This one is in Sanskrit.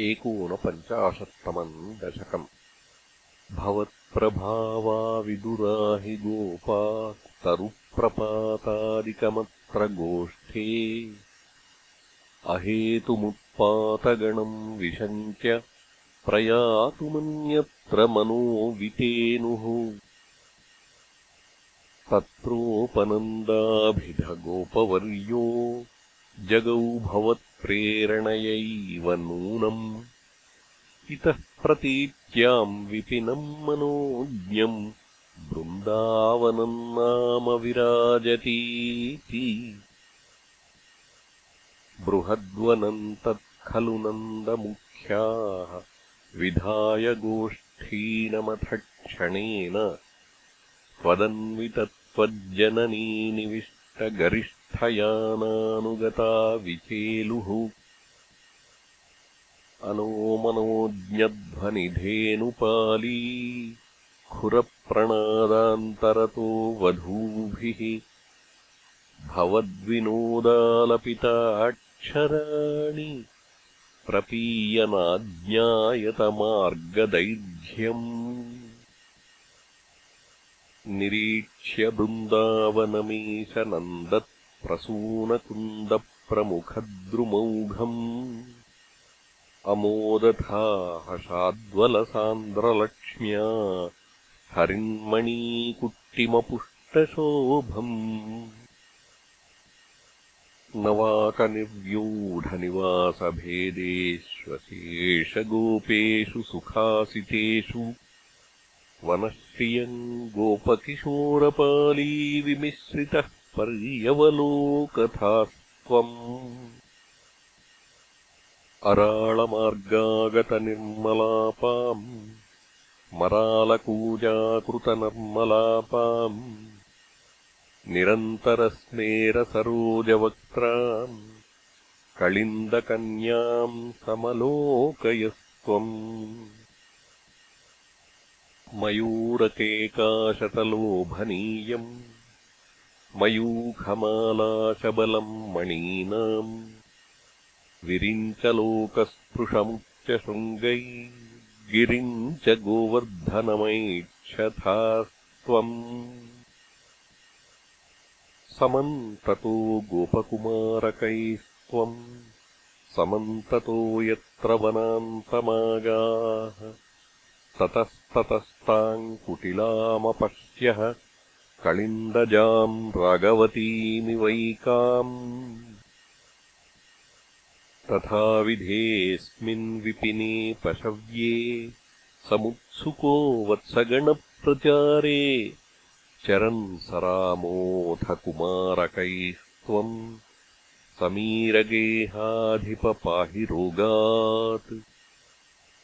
एकोनपञ्चाशत्तमम् दशकम्। भवत्प्रभावा विदुराहि गोपा तरुप्रपातादिकमत्र गोष्ठे अहेतुमुत्पातगणम् विशङ्क्य प्रयातुमन्यत्र मनो वितेनुः। तत्रोपनन्दाभिधगोपवर्यो जगौ भवत्प्रेरणयैव नूनम्। इतः प्रतीत्याम् विपिनम् मनोज्ञम्। बृन्दावनम् नाम विराजतीति। बृहद्वनम् तत्खलु नन्दमुख्याः। विधाय गोष्ठीनमथ क्षणेन त्वदन्वितत्वज्जननीनिविष्टगरिष्ठयानानुगता विचेलुः अनोमनोज्ञध्वनिधेनुपाली खुरप्रणादान्तरतो वधूभिः। भवद्विनोदालपिताक्षराणि प्रपीयनाज्ञायतमार्गदैर्घ्यम्। निरीक्ष्य बृन्दावनमीशनन्दत्प्रसूनकुन्दप्रमुखद्रुमौघम् अमोदथाहषाद्वलसान्द्रलक्ष्म्या हरिन्मणीकुट्टिमपुष्टशोभम् नवाकनिर्व्यूढनिवासभेदेष्वशेषगोपेषु सुखासितेषु। वनश्रियम् गोपकिशोरपालीविमिश्रितः पर्यवलोकथास्त्वम्। अराळमार्गागतनिर्मलापाम्। मरालकूजाकृतनर्मलापाम्। निरन्तरस्मेरसरोजवक्त्राम्। कलिन्दकन्याम् समलोकयस्त्वम्। मयूरकेकाशतलोभनीयम् मयूखमालाशबलम् मणीनाम् विरिञ्चलोकस्पृशमुच्चशृङ्गै गिरिम् च गोवर्धनमैक्षथास्त्वम् समन्ततो गोपकुमारकैस्त्वम् समन्ततो यत्र वनान्तमागाः ततस्ततस्ताम् कुटिलामपश्यः कलिन्दजाम् रागवतीमिवैकाम् तथाविधेऽस्मिन्विपिने पशव्ये समुत्सुको वत्सगणप्रचारे चरन् सरामोऽथ कुमारकैस्त्वम् समीरगेहाधिप पाहि रोगात्